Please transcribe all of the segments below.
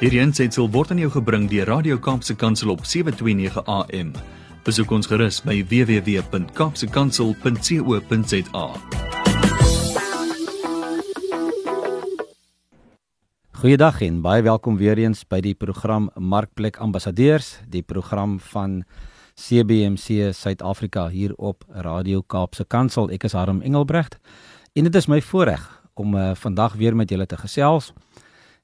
Hierdie aanseit word aan jou gebring deur Radio Kaapse Kansel op 7:29 AM. Besoek ons gerus by www.kapsekansel.co.za. Goeiedag en baie welkom weer eens by die program Markplek Ambassadeurs, die program van CBC Suid-Afrika hier op Radio Kaapse Kansel. Ek is Harm Engelbrecht en dit is my voorreg om uh, vandag weer met julle te gesels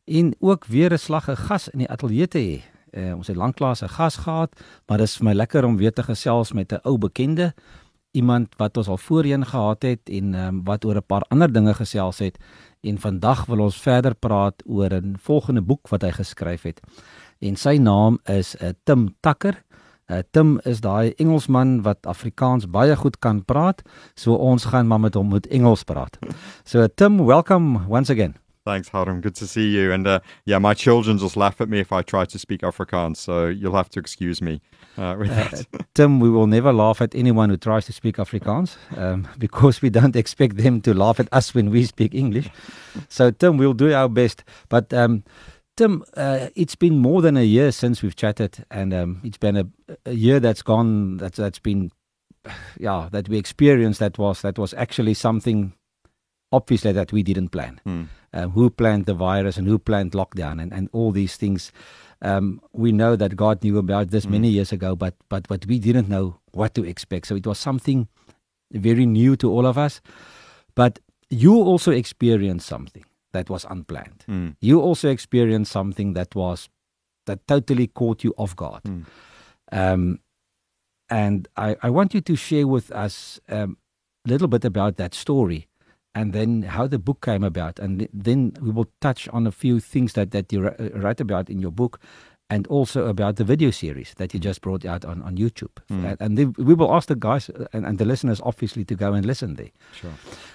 en ook weer 'n slag 'n gas in die ateljee te hê. Uh, ons het lanklaas 'n gas gehad, maar dit is vir my lekker om weer te gesels met 'n ou bekende, iemand wat ons al voorheen gehad het en um, wat oor 'n paar ander dinge gesels het. En vandag wil ons verder praat oor 'n volgende boek wat hy geskryf het. En sy naam is uh, Tim Takker. Uh, Tim is daai Engelsman wat Afrikaans baie goed kan praat, so ons gaan maar met hom moet Engels praat. So Tim, welcome once again. Thanks, Harm. Good to see you. And uh, yeah, my children just laugh at me if I try to speak Afrikaans, so you'll have to excuse me. Uh, with uh. Tim, we will never laugh at anyone who tries to speak Afrikaans um, because we don't expect them to laugh at us when we speak English. So, Tim, we'll do our best. But um, Tim, uh, it's been more than a year since we've chatted, and um, it's been a, a, year that's gone. That's that's been, yeah, that we experienced. That was that was actually something, obviously that we didn't plan. Mm um, who planned the virus and who planned lockdown and, and all these things. Um, we know that God knew about this mm. many years ago, but but but we didn't know what to expect. So it was something very new to all of us. But you also experienced something that was unplanned. Mm. You also experienced something that was that totally caught you off guard. Mm. Um, and I, I want you to share with us um, a little bit about that story and then how the book came about. And then we will touch on a few things that, that you uh, write about in your book and also about the video series that you just brought out on, on YouTube. Mm. And, and we will ask the guys uh, and, and, the listeners, obviously, to go and listen there. Sure.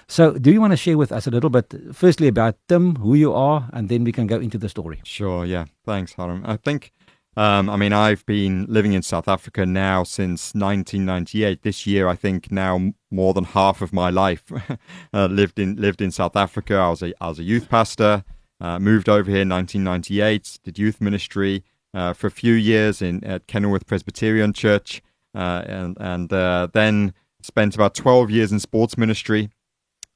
So, do you want to share with us a little bit, firstly, about Tim, who you are, and then we can go into the story? Sure, yeah. Thanks, Harm. I think um, I mean, I've been living in South Africa now since 1998. This year, I think now more than half of my life uh, lived in lived in South Africa. I was a I was a youth pastor. Uh, moved over here in 1998. Did youth ministry uh, for a few years in at Kenilworth Presbyterian Church, uh, and and uh, then spent about 12 years in sports ministry.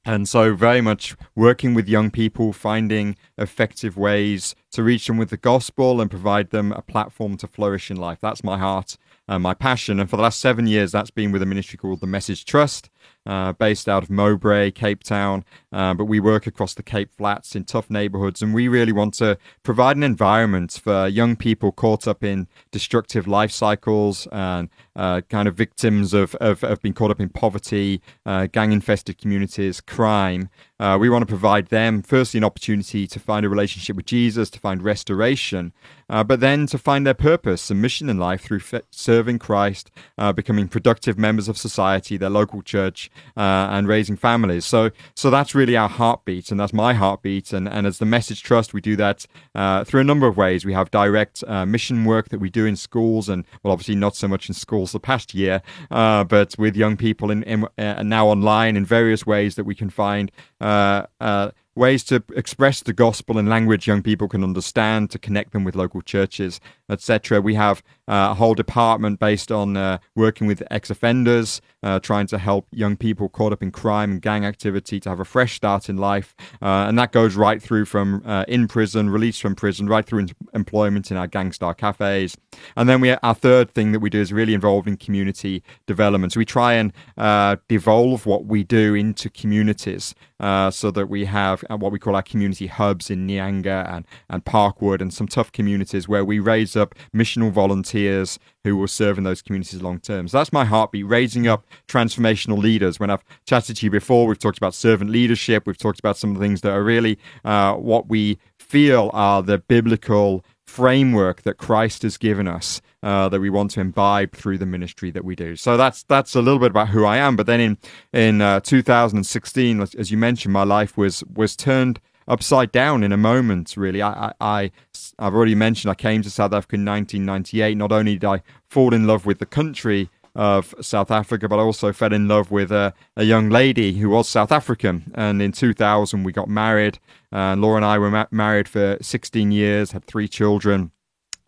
And so, very much working with young people, finding effective ways to reach them with the gospel and provide them a platform to flourish in life. That's my heart and my passion. And for the last seven years, that's been with a ministry called the Message Trust, uh, based out of Mowbray, Cape Town. Uh, but we work across the Cape Flats in tough neighborhoods. And we really want to provide an environment for young people caught up in destructive life cycles and uh, kind of victims of, of, of being caught up in poverty, uh, gang infested communities, crime. Uh, we want to provide them, firstly, an opportunity to find a relationship with Jesus, to find restoration, uh, but then to find their purpose and mission in life through f- serving Christ, uh, becoming productive members of society, their local church, uh, and raising families. So, so that's really our heartbeat, and that's my heartbeat. And, and as the Message Trust, we do that uh, through a number of ways. We have direct uh, mission work that we do in schools, and well, obviously not so much in schools the past year, but with young people in, in now online in various ways that we can find uh, uh, ways to express the gospel in language young people can understand, to connect them with local churches, etc. We have uh, a whole department based on uh, working with ex offenders, uh, trying to help young people caught up in crime and gang activity to have a fresh start in life. Uh, and that goes right through from uh, in prison, release from prison, right through into employment in our gangstar cafes. And then we our third thing that we do is really involved in community development. So we try and uh, devolve what we do into communities so that we have what we call our community hubs in Nyanga and, and Parkwood and some tough communities where we raise up missional volunteers who will serve in those communities long term. So that's my heartbeat, raising up transformational leaders. When I've chatted to you before, we've talked about servant leadership, we've talked about some of the things that are really uh, what we feel are the biblical framework that Christ has given us uh, that we want to imbibe through the ministry that we do. So that's that's a little bit about who I am. But then in in uh, 2016, as you mentioned, my life was was turned upside down in a moment. Really, I, I, I have already mentioned I came to South Africa in 1998. Not only did I fall in love with the country, of South Africa, but I also fell in love with a, a young lady who was South African. And in 2000, we got married. Uh, Laura and I were ma- married for 16 years, had three children,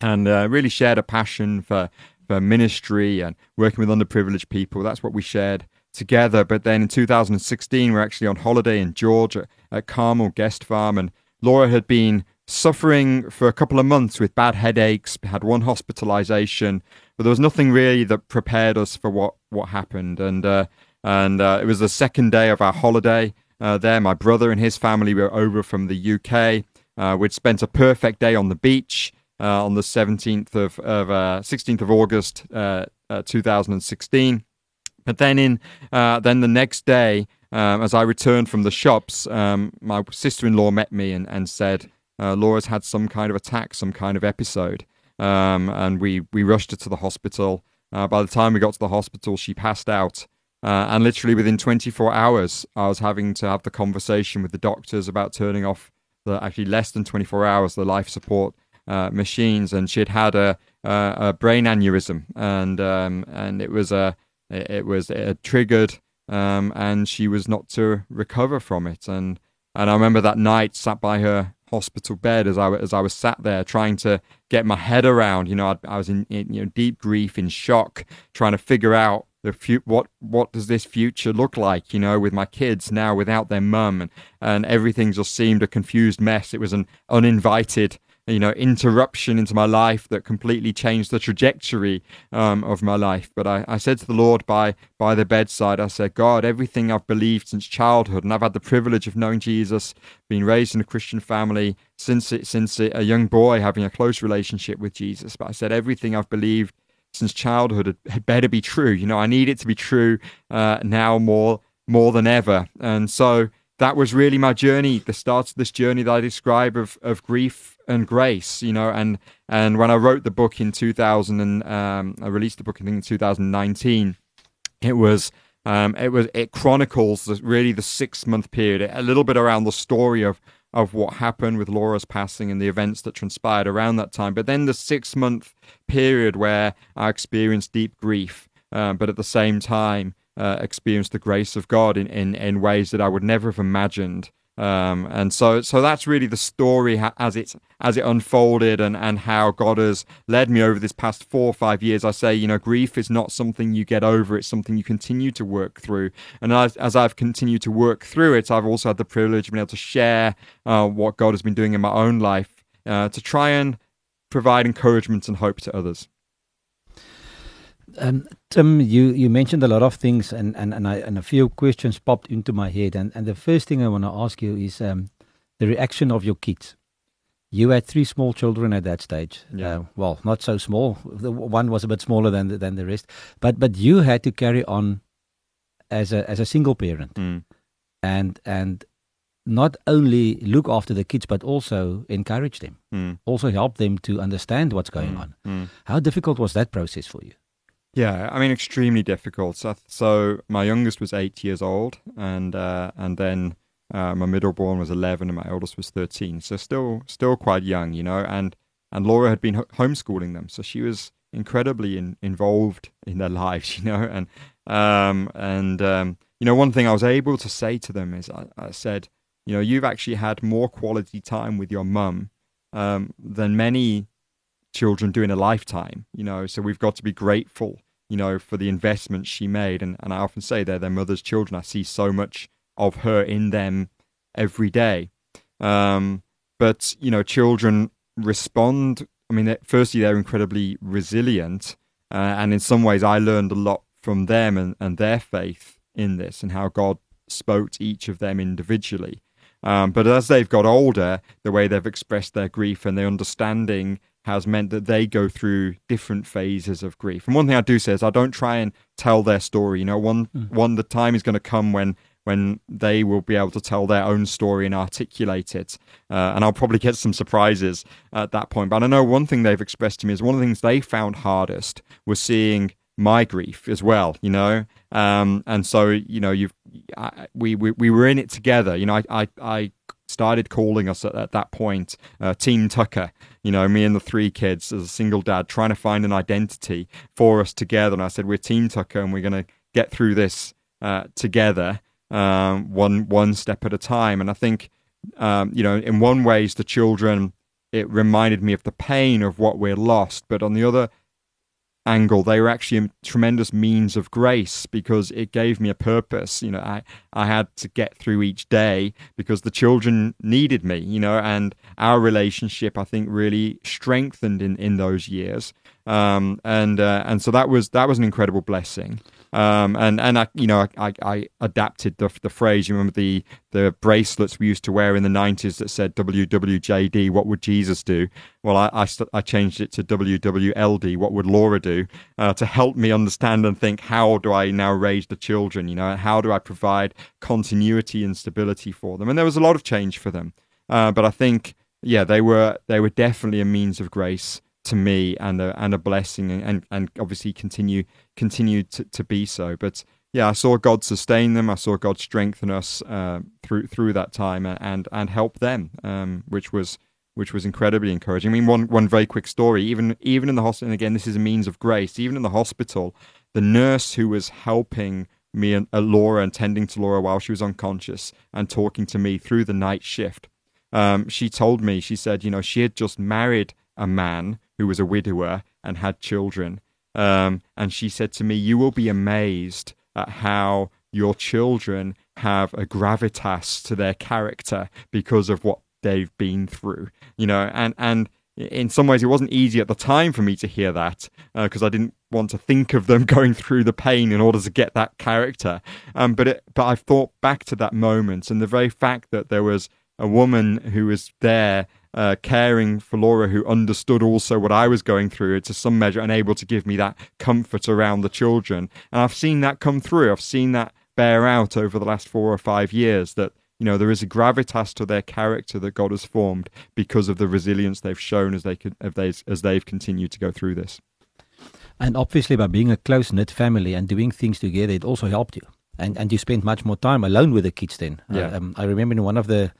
and uh, really shared a passion for, for ministry and working with underprivileged people. That's what we shared together. But then in 2016, we're actually on holiday in Georgia at Carmel Guest Farm, and Laura had been suffering for a couple of months with bad headaches, had one hospitalization, but there was nothing really that prepared us for what, what happened. And, uh, and uh, it was the second day of our holiday uh, there. My brother and his family were over from the UK. Uh, we'd spent a perfect day on the beach uh, on the 17th of, of 16th uh, of August 2016. But then in then the next day, um, as I returned from the shops, um, my sister-in-law met me and, and said, uh, Laura's had some kind of attack, some kind of episode. Um, and we, we rushed her to the hospital. Uh, by the time we got to the hospital, she passed out. Uh, and literally within 24 hours, I was having to have the conversation with the doctors about turning off the actually less than 24 hours the life support uh, machines. And she'd had a, a, a brain aneurysm, and um, and it was a it, was it triggered, um, and she was not to recover from it. And and I remember that night, sat by her hospital bed as I as I was sat there trying to get my head around. You know, I, I was in, in, you know deep grief, in shock, trying to figure out the fu- what what does this future look like? You know, with my kids now without their mum, and and everything just seemed a confused mess. It was an uninvited you know interruption into my life that completely changed the trajectory um, of my life. But I, I said to the Lord by by the bedside, I said, God, everything I've believed since childhood, and I've had the privilege of knowing Jesus, being raised in a Christian family since it, since it, a young boy, having a close relationship with Jesus. But I said everything I've believed since childhood had, better be true. You know, I need it to be true uh, now more more than ever, and so that was really my journey, the start of this journey that I describe of, of grief and grace, you know, and, and when I wrote the book in 2000 and um, I released the book, I think in 2019, it was, um, it was, it chronicles really the six month period, a little bit around the story of, of what happened with Laura's passing and the events that transpired around that time. But then the six month period where I experienced deep grief, um, but at the same time, uh, experienced the grace of God in, in, in ways that I would never have imagined. Um, and so, so that's really the story as it as it unfolded, and, and how God has led me over this past four or five years. I say, you know, grief is not something you get over; it's something you continue to work through. And as, as I've continued to work through it, I've also had the privilege of being able to share uh, what God has been doing in my own life uh, to try and provide encouragement and hope to others. Um, Tim, you, you mentioned a lot of things, and, and, and, I, and a few questions popped into my head. And, and the first thing I want to ask you is um, the reaction of your kids. You had three small children at that stage. Yeah. Uh, well, not so small. The one was a bit smaller than the, than the rest, but but you had to carry on as a as a single parent, mm. and and not only look after the kids but also encourage them, mm. also help them to understand what's going mm. on. Mm. How difficult was that process for you? Yeah, I mean, extremely difficult. So, so my youngest was eight years old, and uh, and then uh, my middle born was eleven, and my oldest was thirteen. So still, still quite young, you know. And and Laura had been homeschooling them, so she was incredibly in, involved in their lives, you know. And um, and um, you know, one thing I was able to say to them is, I, I said, you know, you've actually had more quality time with your mum um, than many children do in a lifetime, you know, so we've got to be grateful, you know, for the investments she made. And, and I often say they're their mother's children. I see so much of her in them every day. Um, but, you know, children respond. I mean, firstly, they're incredibly resilient. Uh, and in some ways, I learned a lot from them and, and their faith in this and how God spoke to each of them individually. Um, but as they've got older, the way they've expressed their grief and their understanding has meant that they go through different phases of grief. And one thing I do say is I don't try and tell their story. You know, one mm. one the time is going to come when when they will be able to tell their own story and articulate it. Uh, and I'll probably get some surprises at that point. But I know one thing they've expressed to me is one of the things they found hardest was seeing my grief as well. You know, um, and so you know, you've I, we, we we were in it together. You know, I I, I started calling us at, at that point uh, Team Tucker. You know, me and the three kids as a single dad trying to find an identity for us together. And I said, we're Team Tucker, and we're going to get through this uh, together, um, one one step at a time. And I think, um, you know, in one ways, the children it reminded me of the pain of what we're lost, but on the other angle, they were actually a tremendous means of grace because it gave me a purpose. You know, I, I had to get through each day because the children needed me, you know, and our relationship, I think, really strengthened in, in those years. Um, and uh, and so that was that was an incredible blessing. Um, and and I, you know, I, I adapted the the phrase. You remember the the bracelets we used to wear in the nineties that said WWJD. What would Jesus do? Well, I I, I changed it to WWLD. What would Laura do? Uh, to help me understand and think how do I now raise the children? You know, how do I provide continuity and stability for them? And there was a lot of change for them. Uh, but I think, yeah, they were they were definitely a means of grace to me and a and a blessing and and obviously continue continue to, to be so. But yeah I saw God sustain them. I saw God strengthen us uh, through through that time and and help them um, which was which was incredibly encouraging. I mean one one very quick story. Even even in the hospital and again this is a means of grace. Even in the hospital the nurse who was helping me and uh, Laura and tending to Laura while she was unconscious and talking to me through the night shift um, she told me she said you know she had just married a man who was a widower and had children. Um, and she said to me, You will be amazed at how your children have a gravitas to their character because of what they've been through. You know, and, and in some ways, it wasn't easy at the time for me to hear that because uh, I didn't want to think of them going through the pain in order to get that character. Um, but it, but I've thought back to that moment and the very fact that there was a woman who was there uh, caring for Laura, who understood also what I was going through to some measure and able to give me that comfort around the children. And I've seen that come through. I've seen that bear out over the last four or five years that you know there is a gravitas to their character that God has formed because of the resilience they've shown as they as they as they've continued to go through this. And obviously, by being a close knit family and doing things together, it also helped you. And and you spent much more time alone with the kids then. Yeah. Uh, um, I remember in one of the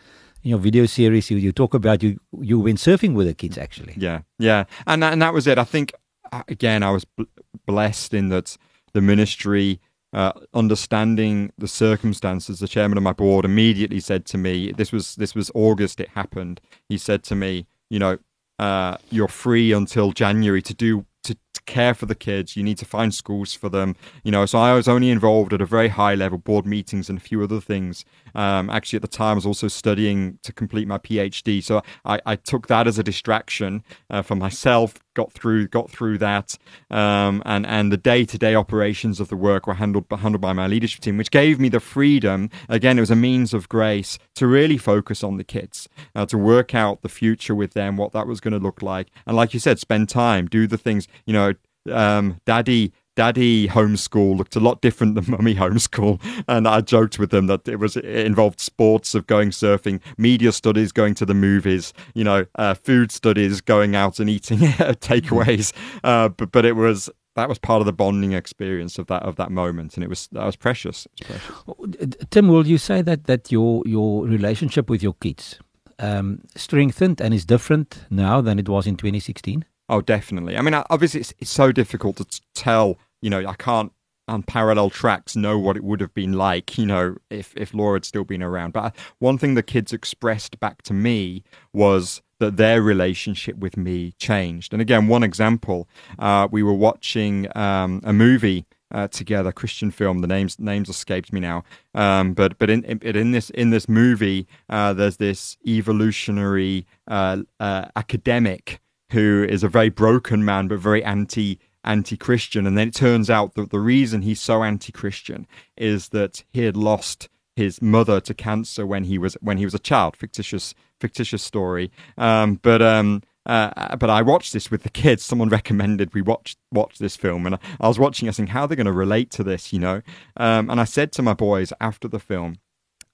in your video series you, you talk about you you went surfing with the kids actually yeah yeah and that, and that was it i think uh, again i was b- blessed in that the ministry uh, understanding the circumstances the chairman of my board immediately said to me this was this was august it happened he said to me you know uh, you're free until january to do to, to, care for the kids. You need to find schools for them. You know, so I was only involved at a very high level, board meetings and a few other things. Um, actually, at the time, I was also studying to complete my PhD, so I, I took that as a distraction uh, for myself. Got through, got through that, um, and and the day to day operations of the work were handled handled by my leadership team, which gave me the freedom. Again, it was a means of grace to really focus on the kids, uh, to work out the future with them, what that was going to look like, and like you said, spend time, do the things. You know, um, daddy daddy homeschool looked a lot different than mummy homeschool and i joked with them that it was it involved sports of going surfing media studies going to the movies you know uh, food studies going out and eating takeaways uh, but, but it was that was part of the bonding experience of that of that moment and it was that was precious, was precious. tim will you say that that your your relationship with your kids um, strengthened and is different now than it was in 2016 Oh, definitely. I mean, obviously, it's, it's so difficult to tell. You know, I can't on parallel tracks know what it would have been like, you know, if if Laura had still been around. But one thing the kids expressed back to me was that their relationship with me changed. And again, one example, uh, we were watching um, a movie. Uh, together, Christian film. The names names escaped me now. Um, but but in, in in this in this movie, uh, there's this evolutionary uh, uh academic who is a very broken man but very anti anti Christian. And then it turns out that the reason he's so anti Christian is that he had lost his mother to cancer when he was when he was a child. Fictitious fictitious story. Um, but um, uh, but I watched this with the kids. Someone recommended we watch watch this film, and I was watching. I think how they're going to relate to this, you know. Um, and I said to my boys after the film,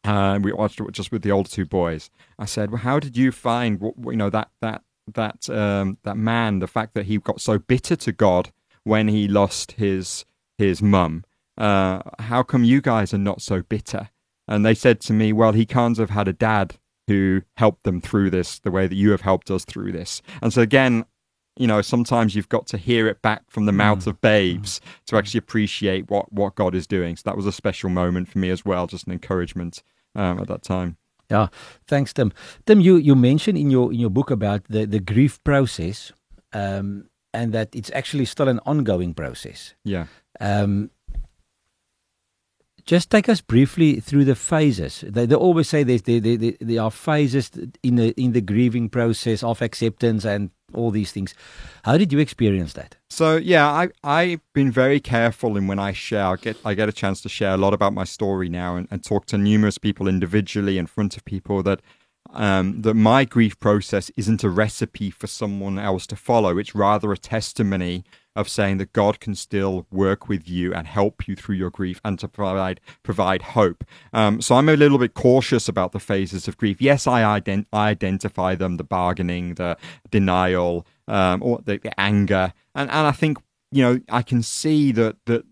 uh, we watched it just with the older two boys. I said, "Well, how did you find what you know that that that um, that man, the fact that he got so bitter to God when he lost his his mum. Uh, how come you guys are not so bitter? And they said to me, well, he can't have had a dad who helped them through this the way that you have helped us through this. And so again, you know, sometimes you've got to hear it back from the mouth mm. of babes to actually appreciate what what God is doing. So that was a special moment for me as well, just an encouragement um, at that time. Yeah, thanks, Tim. Tim, you you mentioned in your in your book about the the grief process, um, and that it's actually still an ongoing process. Yeah. Um, just take us briefly through the phases. They, they always say there's, there, there, there are phases in the in the grieving process of acceptance and all these things. How did you experience that? So yeah, I I've been very careful in when I share. I get I get a chance to share a lot about my story now and, and talk to numerous people individually in front of people that um, that my grief process isn't a recipe for someone else to follow. It's rather a testimony of saying that God can still work with you and help you through your grief and to provide provide hope. Um, so I'm a little bit cautious about the phases of grief. Yes, I, ident- I identify them: the bargaining, the denial, um, or the, the anger, and and I think you know I can see that that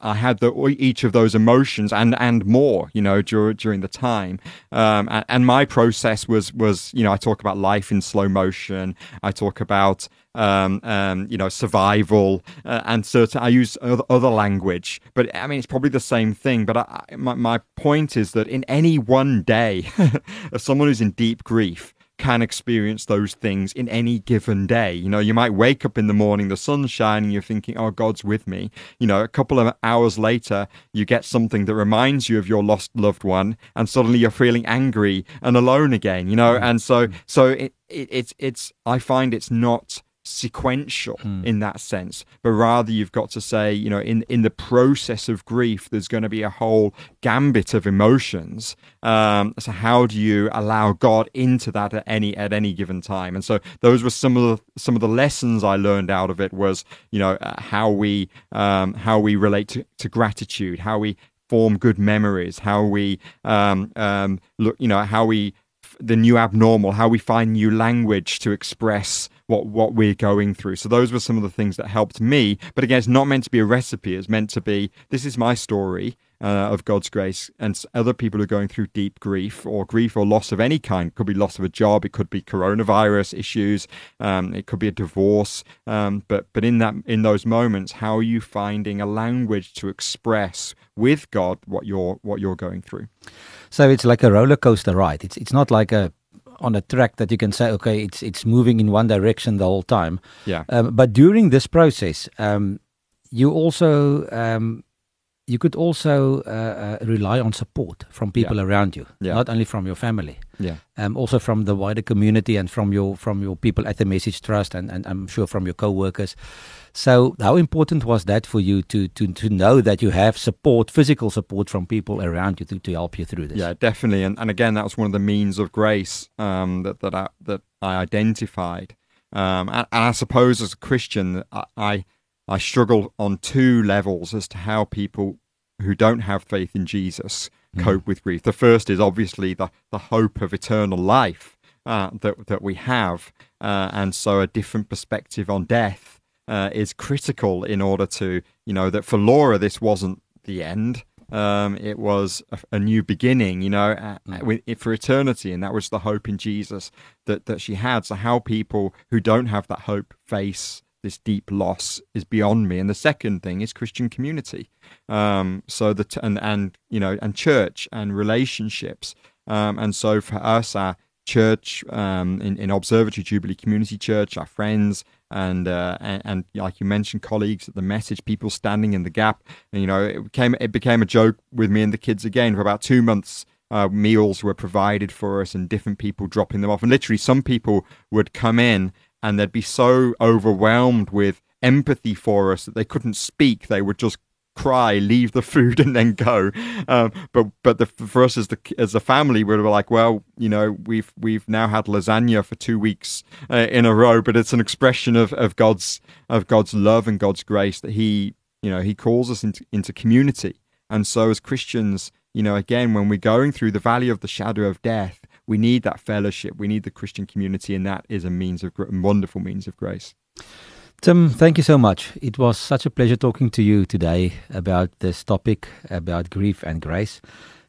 I had the, each of those emotions and and more, you know, during during the time. Um, and, and, my process was was you know I talk about life in slow motion. I talk about um, um, you know survival uh, and certain. I use other, other, language, but I mean it's probably the same thing. But I, my my point is that in any one day of someone who's in deep grief, can experience those things in any given day. You know, you might wake up in the morning, the sun's shining, you're thinking, oh, God's with me. You know, a couple of hours later, you get something that reminds you of your lost loved one, and suddenly you're feeling angry and alone again, you know? Mm. And so, so it, it, it's, it's, I find it's not sequential mm. in that sense, but rather you've got to say, you know, in in the process of grief, there's going to be a whole gambit of emotions. Um, so how do you allow God into that at any at any given time? And so those were some of the some of the lessons I learned out of it was, you know, uh, how we um, how we relate to, to gratitude, how we form good memories, how we um, um, look, you know, how we the new abnormal, how we find new language to express what what we're going through. So those were some of the things that helped me. But again, it's not meant to be a recipe. It's meant to be this is my story uh, of God's grace, and other people are going through deep grief or grief or loss of any kind. It could be loss of a job. It could be coronavirus issues. Um, it could be a divorce. Um, but but in that in those moments, how are you finding a language to express with God what you're what you're going through? So it's like a roller coaster ride. It's it's not like a on a track that you can say, okay, it's it's moving in one direction the whole time. Yeah. Um, but during this process, um, you also um, you could also uh, uh, rely on support from people yeah. around you, yeah. not only from your family, yeah, um, also from the wider community and from your from your people at the Message Trust, and, and I'm sure from your co-workers. So, how important was that for you to to to know that you have support, physical support from people around you to, to help you through this? Yeah, definitely. And and again, that was one of the means of grace um, that that I, that I identified. Um, and, and, I suppose as a Christian, I, I I struggle on two levels as to how people who don't have faith in Jesus mm. cope with grief. The first is obviously the the hope of eternal life uh, that that we have, uh, and so a different perspective on death uh, is critical in order to, you know, that for Laura, this wasn't the end. Um, it was a, a, new beginning, you know, uh, mm. for eternity, and that was the hope in Jesus that that she had. So how people who don't have that hope face this deep loss is beyond me. And the second thing is Christian community. Um, so that and and you know and church and relationships. Um, and so for us, our church um, in, in Observatory Jubilee Community Church, our friends, and, uh, and, and like you mentioned, colleagues at the message, people standing in the gap. And, you know, it became it became a joke with me and the kids again for about two months. Uh, meals were provided for us, and different people dropping them off. And literally, some people would come in and they'd be so overwhelmed with empathy for us that they couldn't speak. They would just cry, leave the food, and then go. Um, but but the, for us as the as a family, we were like, well, you know, we've we've now had lasagna for two weeks uh, in a row, but it's an expression of, of God's of God's love and God's grace that He you know He calls us into into community. And so as Christians, you know, again, when we're going through the valley of the shadow of death, we need that fellowship. We need the Christian community, and that is a means of a wonderful means of grace. Tim, thank you so much. It was such a pleasure talking to you today about this topic about grief and grace.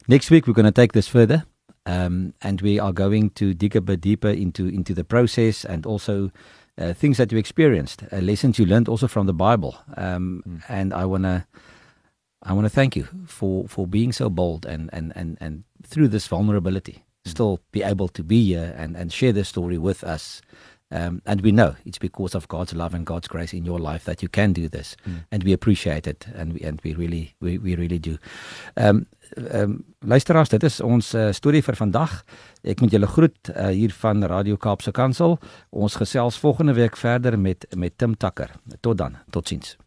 Next week, we're going to take this further. Um, and we are going to dig a bit deeper into into the process and also uh, things that you experienced, uh, lessons you learned also from the Bible. Um, mm. And I wanna I wanna thank you for for being so bold and and and and through this vulnerability, mm. still be able to be here and and share this story with us. Um, and we know it's because of God's love and God's grace in your life that you can do this, mm. and we appreciate it, and we and we really we we really do. Um, um luisteraars, dit is ons uh, storie vir vandag. Ek moet julle groet uh, hier van Radio Kaapse Kansel. Ons gesels volgende week verder met met Tim Takker. Tot dan. Totsiens.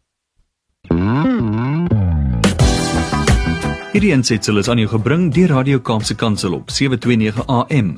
Hierdie aansetsel is aan jou gebring deur Radio Kaapse Kansel op 729 AM.